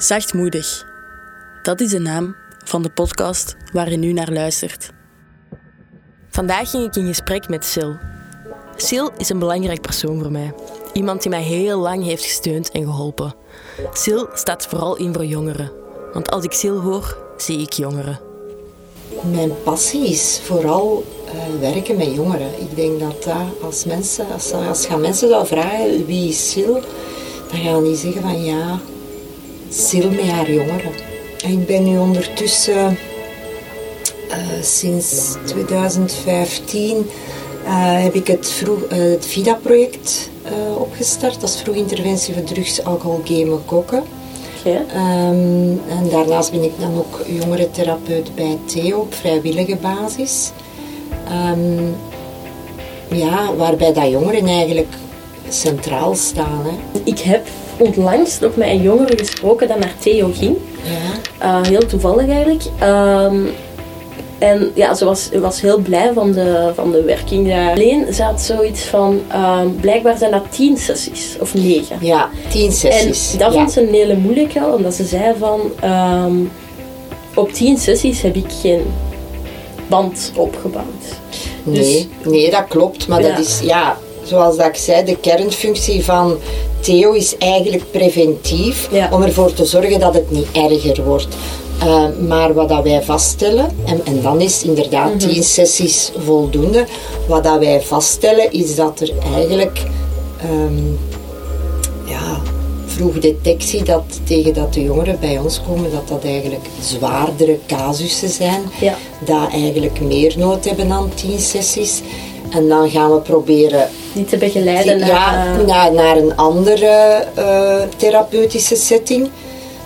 Zachtmoedig. Dat is de naam van de podcast waar je nu naar luistert. Vandaag ging ik in gesprek met Sil. Sil is een belangrijk persoon voor mij. Iemand die mij heel lang heeft gesteund en geholpen. Sil staat vooral in voor jongeren. Want als ik Sil hoor, zie ik jongeren. Mijn passie is vooral uh, werken met jongeren. Ik denk dat dat als mensen, als, als gaan mensen zou vragen wie is Sil, dan gaan die zeggen van ja, Sil met haar jongeren. En ik ben nu ondertussen uh, sinds 2015 uh, heb ik het, vroeg, het VIDA-project opgestart. Dat is vroeg interventie voor drugs, alcohol, gamen, koken. Um, en daarnaast ben ik dan ook jongerentherapeut bij Theo op vrijwillige basis. Um, ja, waarbij dat jongeren eigenlijk centraal staan. Hè. Ik heb onlangs nog met een jongere gesproken dat naar Theo ging. Ja. Uh, heel toevallig eigenlijk. Um, en ja, ze was, was heel blij van de, van de werking daar. Alleen ze had zoiets van, um, blijkbaar zijn dat tien sessies, of negen. Ja, tien sessies. En dat vond ze een hele moeilijke, omdat ze zei van, um, op tien sessies heb ik geen band opgebouwd. Nee, dus, nee dat klopt, maar dat is, ja, zoals dat ik zei, de kernfunctie van Theo is eigenlijk preventief, om ervoor te zorgen dat het niet erger wordt. Uh, maar wat dat wij vaststellen, en, en dan is inderdaad mm tien sessies voldoende, wat dat wij vaststellen is dat er eigenlijk um, ja, vroegdetectie, dat tegen dat de jongeren bij ons komen, dat dat eigenlijk zwaardere casussen zijn, ja. dat eigenlijk meer nood hebben aan tien sessies. En dan gaan we proberen die te begeleiden naar, ja, naar, naar een andere uh, therapeutische setting.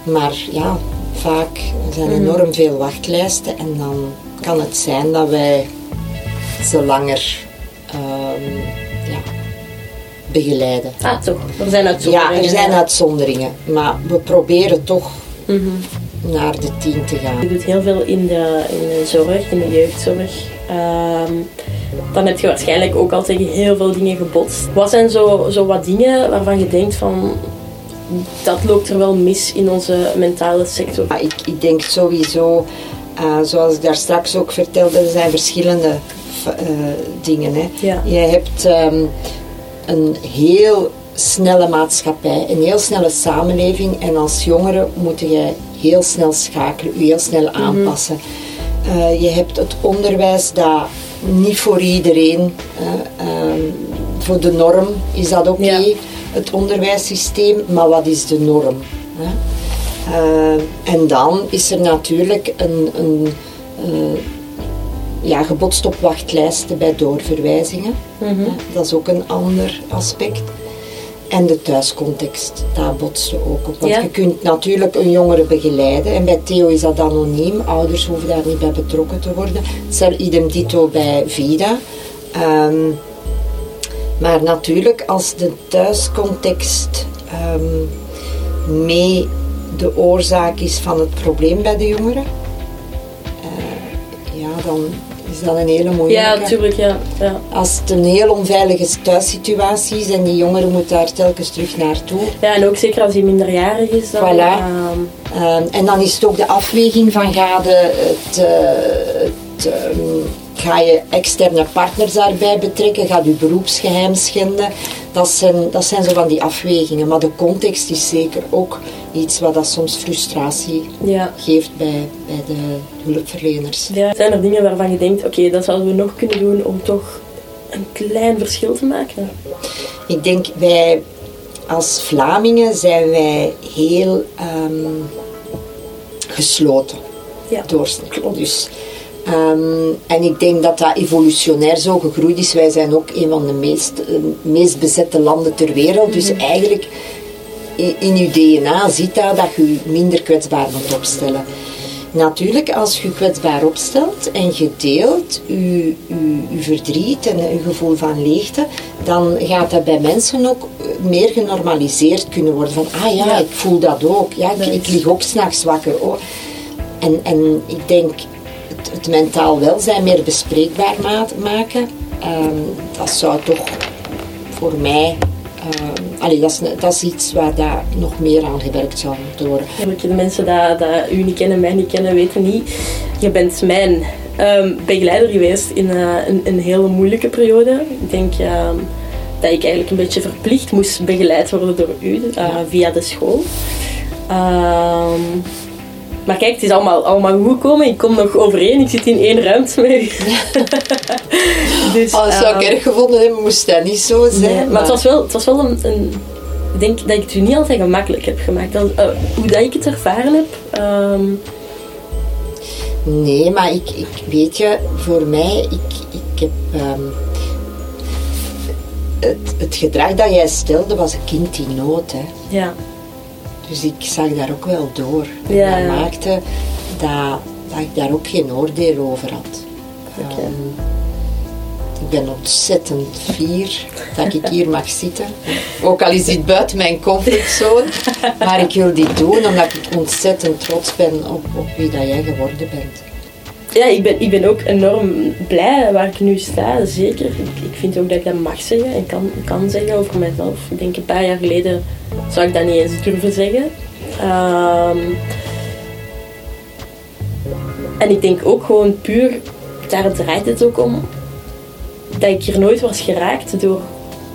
Maar ja, vaak zijn mhm. enorm veel wachtlijsten en dan kan het zijn dat wij ze langer um, ja, begeleiden. Ah, toch? Er zijn uitzonderingen. Ja, er zijn uitzonderingen. Maar we proberen toch mhm. naar de tien te gaan. Je doet heel veel in de, in de zorg, in de jeugdzorg. Um, dan heb je waarschijnlijk ook al tegen heel veel dingen gebotst. Wat zijn zo, zo wat dingen waarvan je denkt van dat loopt er wel mis in onze mentale sector. Ja, ik, ik denk sowieso, uh, zoals ik daar straks ook vertelde, er zijn verschillende uh, dingen. Hè. Ja. Je hebt um, een heel snelle maatschappij, een heel snelle samenleving en als jongere moet je heel snel schakelen, je heel snel mhm. aanpassen. Uh, je hebt het onderwijs dat niet voor iedereen, ehm, voor de norm is dat oké. Okay. Ja het onderwijssysteem, maar wat is de norm? Hè? Uh, en dan is er natuurlijk een, een uh, ja, gebotst op wachtlijsten bij doorverwijzingen. Mm -hmm. Dat is ook een ander aspect. En de thuiscontext, daar botste ook op. Want ja. je kunt natuurlijk een jongere begeleiden. En bij Theo is dat anoniem. Ouders hoeven daar niet bij betrokken te worden. Hetzelfde idem dito bij Vida. Um, maar natuurlijk, als de thuiscontext um, mee de oorzaak is van het probleem bij de jongeren, uh, ja, dan is dat een hele moeilijke. Ja, natuurlijk, ja. ja. Als het een heel onveilige thuissituatie is en die jongere moet daar telkens terug naartoe. Ja, en ook zeker als hij minderjarig is. Dan, voilà. Uh, en dan is het ook de afweging van ga het, uh, het um, Ga je externe partners daarbij betrekken? Gaat je beroepsgeheim schenden? Dat zijn, dat zijn zo van die afwegingen. Maar de context is zeker ook iets wat dat soms frustratie ja. geeft bij, bij de hulpverleners. Ja. Zijn er dingen waarvan je denkt, oké, dat zouden we nog kunnen doen om toch een klein verschil te maken? Ik denk, wij als Vlamingen zijn wij heel um, gesloten. Ja. Doorsnee. Dus Um, en ik denk dat dat evolutionair zo gegroeid is. Wij zijn ook een van de meest, uh, meest bezette landen ter wereld. Dus mhm. eigenlijk in, in je DNA zit dat dat je je minder kwetsbaar moet opstellen. Natuurlijk, als je kwetsbaar opstelt en je deelt je, je, verdriet en je gevoel van leegte, dan gaat dat bij mensen ook meer genormaliseerd kunnen worden. Van, ah ja, ik voel dat ook. Ja, ik, ik lig ook s'nachts wakker. Oh. En, en ik denk, het mentaal welzijn meer bespreekbaar maken. Um, dat zou toch voor mij allee, dat, is, dat is iets waar daar nog meer aan gewerkt zou moeten worden. De mensen die, die u niet kennen, mij niet kennen, weten niet. Je bent mijn um, begeleider geweest in uh, een, een, hele moeilijke periode. Ik denk dat ik eigenlijk een beetje verplicht moest begeleid worden door u uh, via de school. Um, maar kijk, het is allemaal, allemaal goed gekomen. Ik kom nog overeen. Ik zit in één ruimte met u. dus, oh, dat zou ik erg gevonden hebben, moest dat niet zo zijn. Nee, maar, maar, het was wel, het was wel een, een, Ik denk dat ik het u niet altijd gemakkelijk heb gemaakt. Dat, uh, hoe dat ik het ervaren heb... Nee, maar ik, ik weet je, voor mij, ik, ik heb. Um, het, het gedrag dat jij stelde was een kind in nood. Hè. Ja. Dus ik zag daar ook wel door. Ja. Dat maakte dat, dat ik daar ook geen oordeel over had. Okay. Um, ik ben ontzettend fier dat ik hier mag zitten. Ook al is dit buiten mijn comfortzone. Maar ik wil dit doen omdat ik ontzettend trots ben op, op wie dat jij geworden bent. Ja, ik ben, ik ben ook enorm blij waar ik nu sta, zeker. Ik, ik vind ook dat ik dat mag zeggen en kan, kan zeggen over mezelf. Ik denk een paar jaar geleden zou ik dat niet eens durven zeggen. Um, en ik denk ook gewoon puur, daar draait het ook om, dat ik hier nooit was geraakt door,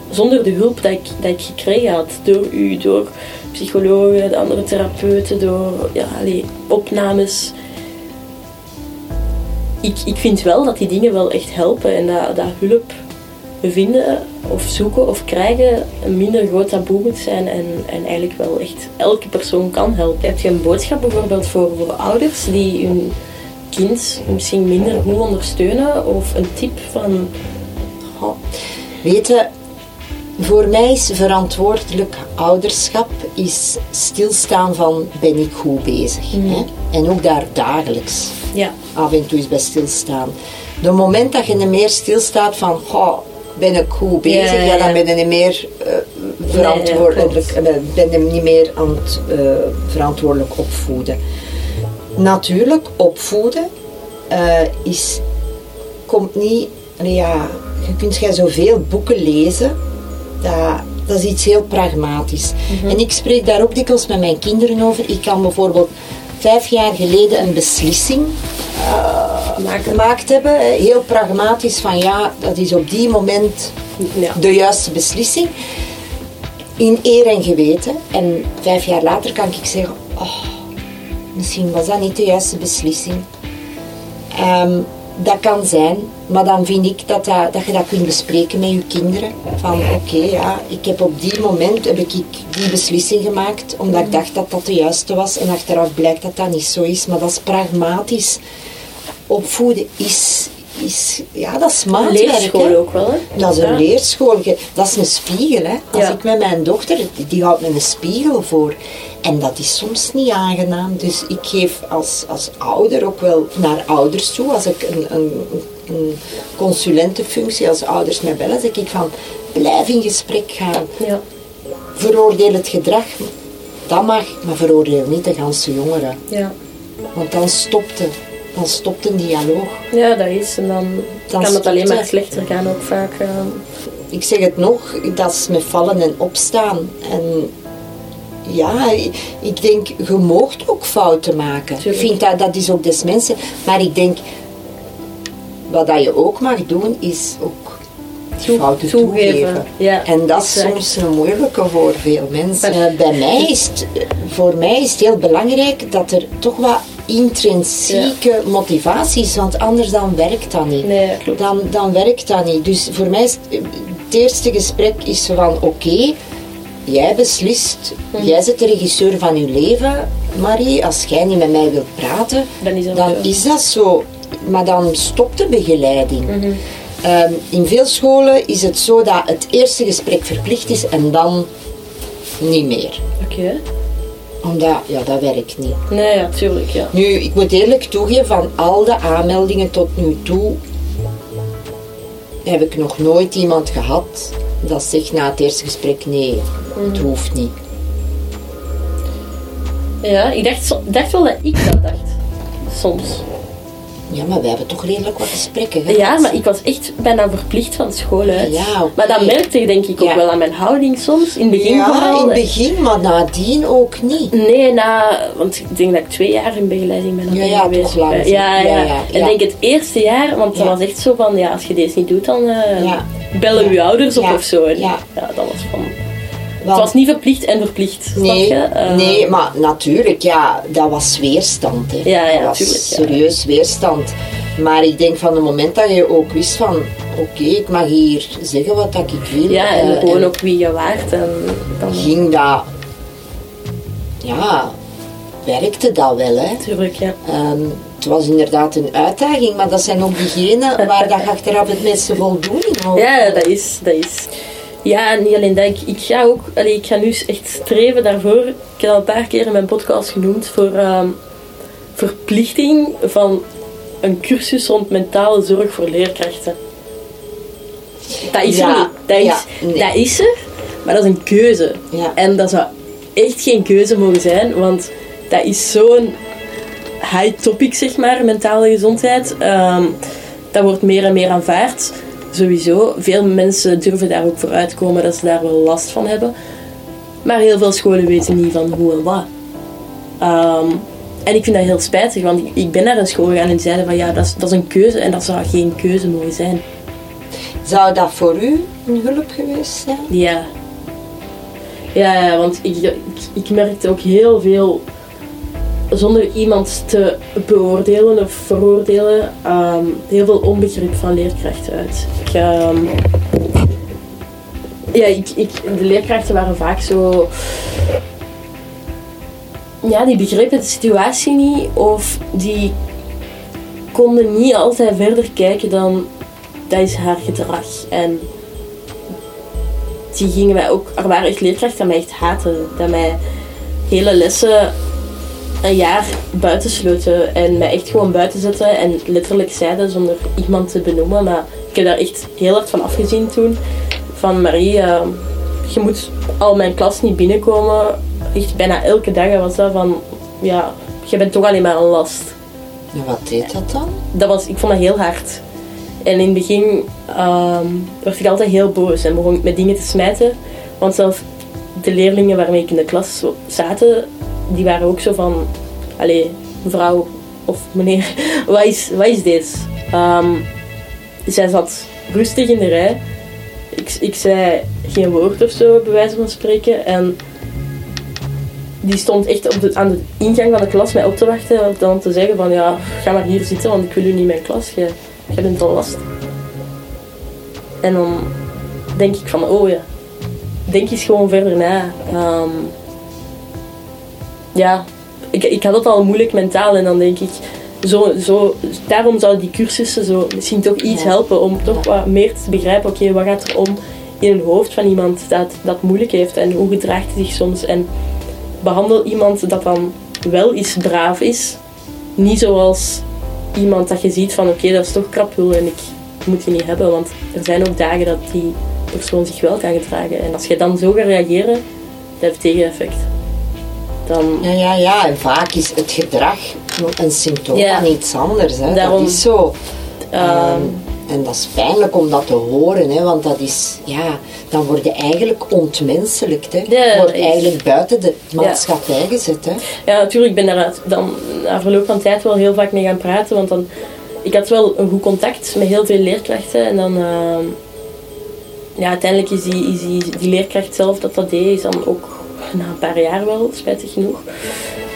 zonder de hulp dat ik, dat ik gekregen had. Door u, door psychologen, de andere therapeuten, door ja, allee, opnames. Ik, ik vind wel dat die dingen wel echt helpen en dat, dat hulp vinden of zoeken of krijgen een minder groot taboe moet zijn en, en eigenlijk wel echt elke persoon kan helpen. Heb je een boodschap bijvoorbeeld voor, voor ouders die hun kind misschien minder goed ondersteunen of een tip van Oh. Weet je, voor mij is verantwoordelijk ouderschap is stilstaan van ben ik goed bezig. Mhm. Hè? En ook daar dagelijks ja. Af en toe is bij stilstaan. De moment dat je niet meer stilstaat van oh, ben ik goed bezig, ja, dan ben je niet meer uh, verantwoordelijk, nee, ben je niet meer aan het uh, verantwoordelijk opvoeden. Natuurlijk, opvoeden uh, is, komt niet, ja, je kunt jij zoveel boeken lezen, dat, dat is iets heel pragmatisch. Mhm. En ik spreek daar ook dikwijls met mijn kinderen over. Ik kan bijvoorbeeld vijf jaar geleden een beslissing uh, gemaakt hebben. Heel pragmatisch van ja, dat is op die moment ja. de juiste beslissing. In eer en geweten. En vijf jaar later kan ik zeggen, oh, misschien was dat niet de juiste beslissing. Um, dat kan zijn, maar dan vind ik dat, dat, dat je dat kunt bespreken met je kinderen. Van oké, ja, ik heb op die moment heb ik die beslissing gemaakt omdat ik dacht dat dat de juiste was en achteraf blijkt dat dat niet zo is. Maar dat is pragmatisch. Opvoeden is, is ja, dat is. Een leerschool ook wel, hè? Dat is een leerschool. Dat is een spiegel, hè. Als ik met mijn dochter, die houdt me een spiegel voor. En dat is soms niet aangenaam. Dus ik geef als, als ouder ook wel naar ouders toe. Als ik een, een, een consulentenfunctie als ouders mij bellen, zeg ik van blijf in gesprek gaan. Ja. Veroordeel het gedrag. Dat mag, maar veroordeel niet de ganse jongeren. Ja. Want dan stopt het. Dan stopt een dialoog. Ja, dat is. En dan, dan kan het alleen maar slechter gaan ook vaak. Uh... Ik zeg het nog, dat is met vallen en opstaan. En ja, ik denk, je moogt ook fouten maken. Ik vind dat, dat is ook des mensen. Maar ik denk, wat dat je ook mag doen, is ook fouten toegeven. Ja, en dat is soms een moeilijke voor veel mensen. Maar, bij mij is het, voor mij is het heel belangrijk dat er toch wat intrinsieke ja. motivatie is, want anders dan werkt dat niet. Nee, dan, dan werkt dat niet. Dus voor mij is het, het eerste gesprek is van oké, jij beslist, hm. jij bent de regisseur van je leven, Marie. Als jij niet met mij wilt praten, dan is dat, dan zo. Is dat zo. Maar dan stopt de begeleiding. Mm -hmm. um, in veel scholen is het zo dat het eerste gesprek verplicht is en dan niet meer. Oké. Okay. Omdat, ja, dat werkt niet. Nee, ja, tuurlijk, ja. Nu, ik moet eerlijk toegeven, van al de aanmeldingen tot nu toe heb ik nog nooit iemand gehad dat zegt na het eerste gesprek nee, het mhm. hoeft niet. Ja, ik dacht, dacht wel dat ik dat dacht. Soms. Ja, maar we hebben toch redelijk wat gesprekken gehad. Ja, maar ik was echt bijna verplicht van school uit. Ja. Maar dat merkte je denk ik ook Ja. wel aan mijn houding soms. In het begin Ja, vooral. in het begin, maar nadien ook niet. Nee, na, want ik denk dat ik twee jaar in begeleiding ben Ja, ja, geweest. toch lang. Ja, ja, Ja, ja. denk het eerste jaar, want dat Ja. was echt zo van, ja, als je deze niet doet, dan Ja. bellen uw ouders op of zo. En Ja. ja, dat was van... Want- Het was niet verplicht en verplicht, snap Nee, je? Eh, nee, maar natuurlijk, ja, dat was weerstand. Hè. Ja, ja, dat was tuurlijk, ja. serieus weerstand. Maar ik denk van het moment dat je ook wist van, oké, ik mag hier zeggen wat dat ik wil. Ja, en eh, gewoon ook wie je waart. En dan... ging dat, ja, werkte dat wel, hè. Tuurlijk, ja. Ehm, het was inderdaad een uitdaging, maar dat zijn ook diegenen waar dat achteraf het meeste voldoening over Ja, dat is, dat is. Ja, en niet alleen dat. Ik, ik ga ook, allee, ik ga nu echt streven daarvoor. Ik heb al een paar keer in mijn podcast genoemd voor ehm, verplichting van een cursus rond mentale zorg voor leerkrachten. Dat is Ja, er niet. Dat is, ja, nee. dat is er, maar dat is een keuze. Ja. En dat zou echt geen keuze mogen zijn, want dat is zo'n high topic, zeg maar, mentale gezondheid. Ehm, dat wordt meer en meer aanvaard. Sowieso. Veel mensen durven daar ook voor uitkomen dat ze daar wel last van hebben. Maar heel veel scholen weten niet van hoe en wat. Ehm, en ik vind dat heel spijtig, want ik- ben naar een school gegaan en die zeiden van ja, dat is, dat is een keuze en dat zou geen keuze mogen zijn. Zou dat voor u een hulp geweest zijn? Ja. Ja, ja, want ik, ik, ik merkte ook heel veel, zonder iemand te beoordelen of veroordelen, ehm, heel veel onbegrip van leerkrachten uit. Ik, ehm, ja, ik, de leerkrachten waren vaak zo... Ja, die begrepen de situatie niet of die konden niet altijd verder kijken dan dat is haar gedrag. En die gingen mij ook, er waren echt leerkrachten die mij echt haten. Dat mij hele lessen een jaar buiten sloten en mij echt gewoon buiten zetten en letterlijk zeiden zonder iemand te benoemen. Maar ik heb daar echt heel hard van afgezien toen. Van Marie, eh, je moet al mijn klas niet binnenkomen. Echt bijna elke dag was dat van, ja, je bent toch alleen maar een last En wat deed dat dan? dat was, ik vond dat heel hard. En in het begin ehm, werd ik altijd heel boos en begon ik met dingen te smijten. Want zelfs de leerlingen waarmee ik in de klas zaten, die waren ook zo van... Allee, mevrouw of meneer, wat is, wat is dit? Ehm, zij zat rustig in de rij. Ik, ik zei geen woord of zo, bij wijze van spreken. En die stond echt op de, aan de ingang van de klas mij op te wachten. Om dan te zeggen van ja, ga maar hier zitten, want ik wil u niet in mijn klas. Je, je bent al last. En dan denk ik van oh ja, denk eens gewoon verder na. Ehm, ja, ik, ik had het al moeilijk mentaal en dan denk ik, zo, zo, daarom zouden die cursussen zo misschien toch iets helpen om toch wat meer te begrijpen, oké, wat gaat er om in een hoofd van iemand dat dat moeilijk heeft en hoe gedraagt hij zich soms? En behandel iemand dat dan wel eens braaf is, niet zoals iemand dat je ziet van oké, dat is toch krapul en ik moet je niet hebben, want er zijn ook dagen dat die persoon zich wel kan gedragen. En als je dan zo gaat reageren, dat heeft tegeneffect. Dan Ja, ja, ja. En vaak is het gedrag een symptoom Ja. van iets anders. Hè. Daarom- Dat is zo. Ehm, Ehm, en dat is pijnlijk om dat te horen, hè, want dat is, ja, dan word je eigenlijk ontmenselijkt. Hè. Ja, je wordt eigenlijk buiten de maatschappij gezet. Hè. Ja, natuurlijk, ik ben daar dan na verloop van tijd wel heel vaak mee gaan praten. Want dan, ik had wel een goed contact met heel veel leerkrachten. En dan, ehm, ja, uiteindelijk is die, is die, die leerkracht zelf dat dat deed, is dan ook na een paar jaar wel, spijtig genoeg.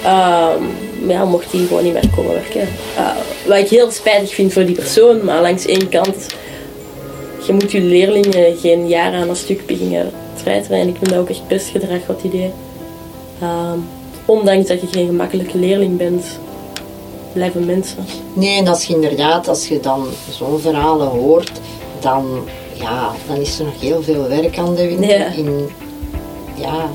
Ehm, ja, mocht die gewoon niet meer komen werken. Eh, wat ik heel spijtig vind voor die persoon, maar langs één kant, je moet je leerlingen geen jaar aan een stuk beginnen treiteren. En ik vind dat ook echt best gedrag wat hij deed. Ehm, ondanks dat je geen gemakkelijke leerling bent, blijven mensen. Nee, en als je inderdaad, als je dan zo'n verhalen hoort, dan, ja, dan is er nog heel veel werk aan de winkel. Ja. In, ja,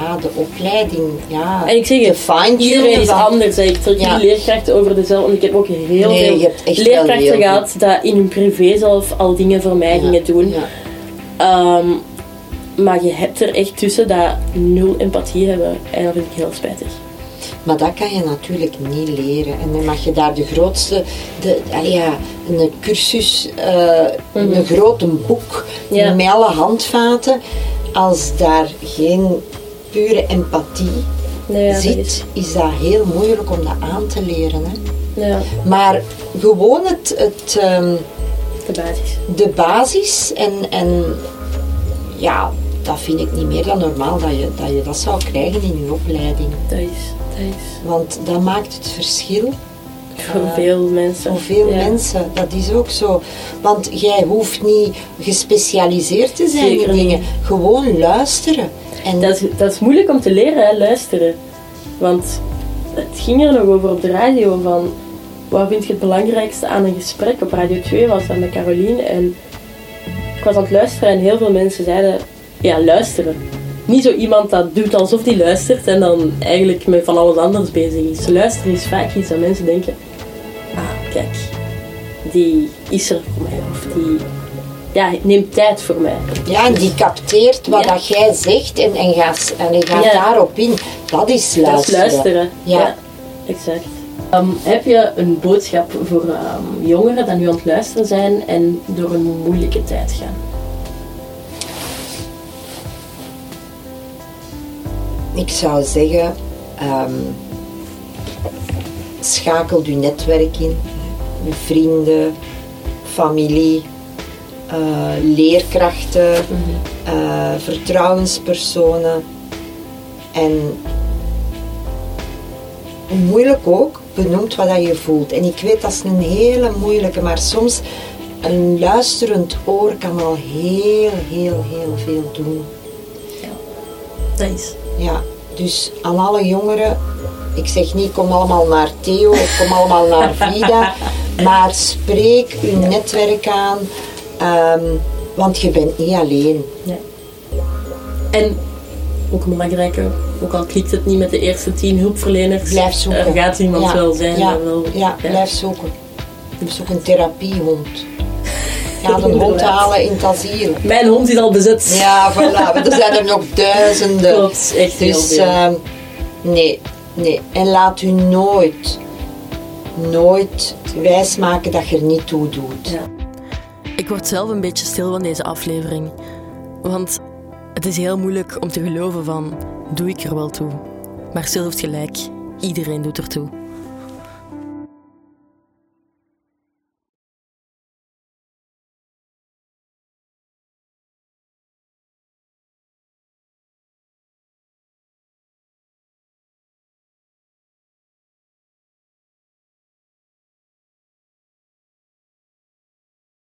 ja, de opleiding. Ja, En ik zeg fine-tunen iedereen is anders. hè. Ik trek Ja. leerkrachten over dezelfde. Ik heb ook heel Nee, veel je leerkrachten heel gehad dat in hun privé zelf al dingen voor mij Ja, gingen doen. ja. Ehm, maar je hebt er echt tussen dat nul empathie hebben. En dat vind ik heel spijtig. Maar dat kan je natuurlijk niet leren. En dan mag je daar de grootste, de, ja, een cursus, uh, een grote boek ja. met alle handvaten. Als daar geen pure empathie zit, is... is... dat heel moeilijk om dat aan te leren. Hè. Ja. Maar gewoon het, het um, de basis. De basis en, en ja, dat vind ik niet meer dan normaal dat je dat, je dat zou krijgen in je opleiding. Dat is, dat is. Want dat maakt het verschil. Voor uh, veel mensen. Voor veel mensen, dat is ook zo. Want jij hoeft niet gespecialiseerd te zijn in dingen. Gewoon luisteren. En dat, dat is moeilijk om te leren, luisteren. Want het ging er nog over op de radio van wat vind je het belangrijkste aan een gesprek? Op Radio 2 was dat met Caroline en ik was aan het luisteren en heel veel mensen zeiden, ja, luisteren. Niet zo iemand dat doet alsof hij luistert en dan eigenlijk met van alles anders bezig is. Luisteren is vaak iets dat mensen denken, ah, kijk, die is er voor mij. Of die ja, neemt tijd voor mij. Ja, en die capteert wat dat jij zegt en, en gaat, en gaat daarop in. Dat is luisteren. Dat is luisteren, ja. exact. Um, heb je een boodschap voor um, jongeren die nu aan het luisteren zijn en door een moeilijke tijd gaan? Ik zou zeggen, um, schakel je netwerk in. Je vrienden, familie, uh, leerkrachten, mm uh, vertrouwenspersonen. En moeilijk ook, benoemt wat je voelt. En ik weet dat is een hele moeilijke, maar soms een luisterend oor kan al heel, heel, heel veel doen. Ja, dat is. Ja, dus aan alle jongeren, ik zeg niet kom allemaal naar Theo of kom allemaal naar Vida, maar spreek uw netwerk aan, ehm, want je bent niet alleen. Ja. En ook een belangrijke, ook al klikt het niet met de eerste tien hulpverleners, blijf zoeken. er gaat iemand wel zijn. Ja, wel, ja, blijf zoeken. Zoek een therapiehond. Ga een hond halen in het asiel. Mijn hond is al bezet. Ja, voilà. Er zijn er nog duizenden. Klopt, echt heel dus, uh, nee, nee. En laat u nooit, nooit wijsmaken dat je er niet toe doet. Ja. Ik word zelf een beetje stil van deze aflevering. Want het is heel moeilijk om te geloven van, doe ik er wel toe? Maar Sil heeft gelijk, iedereen doet er toe.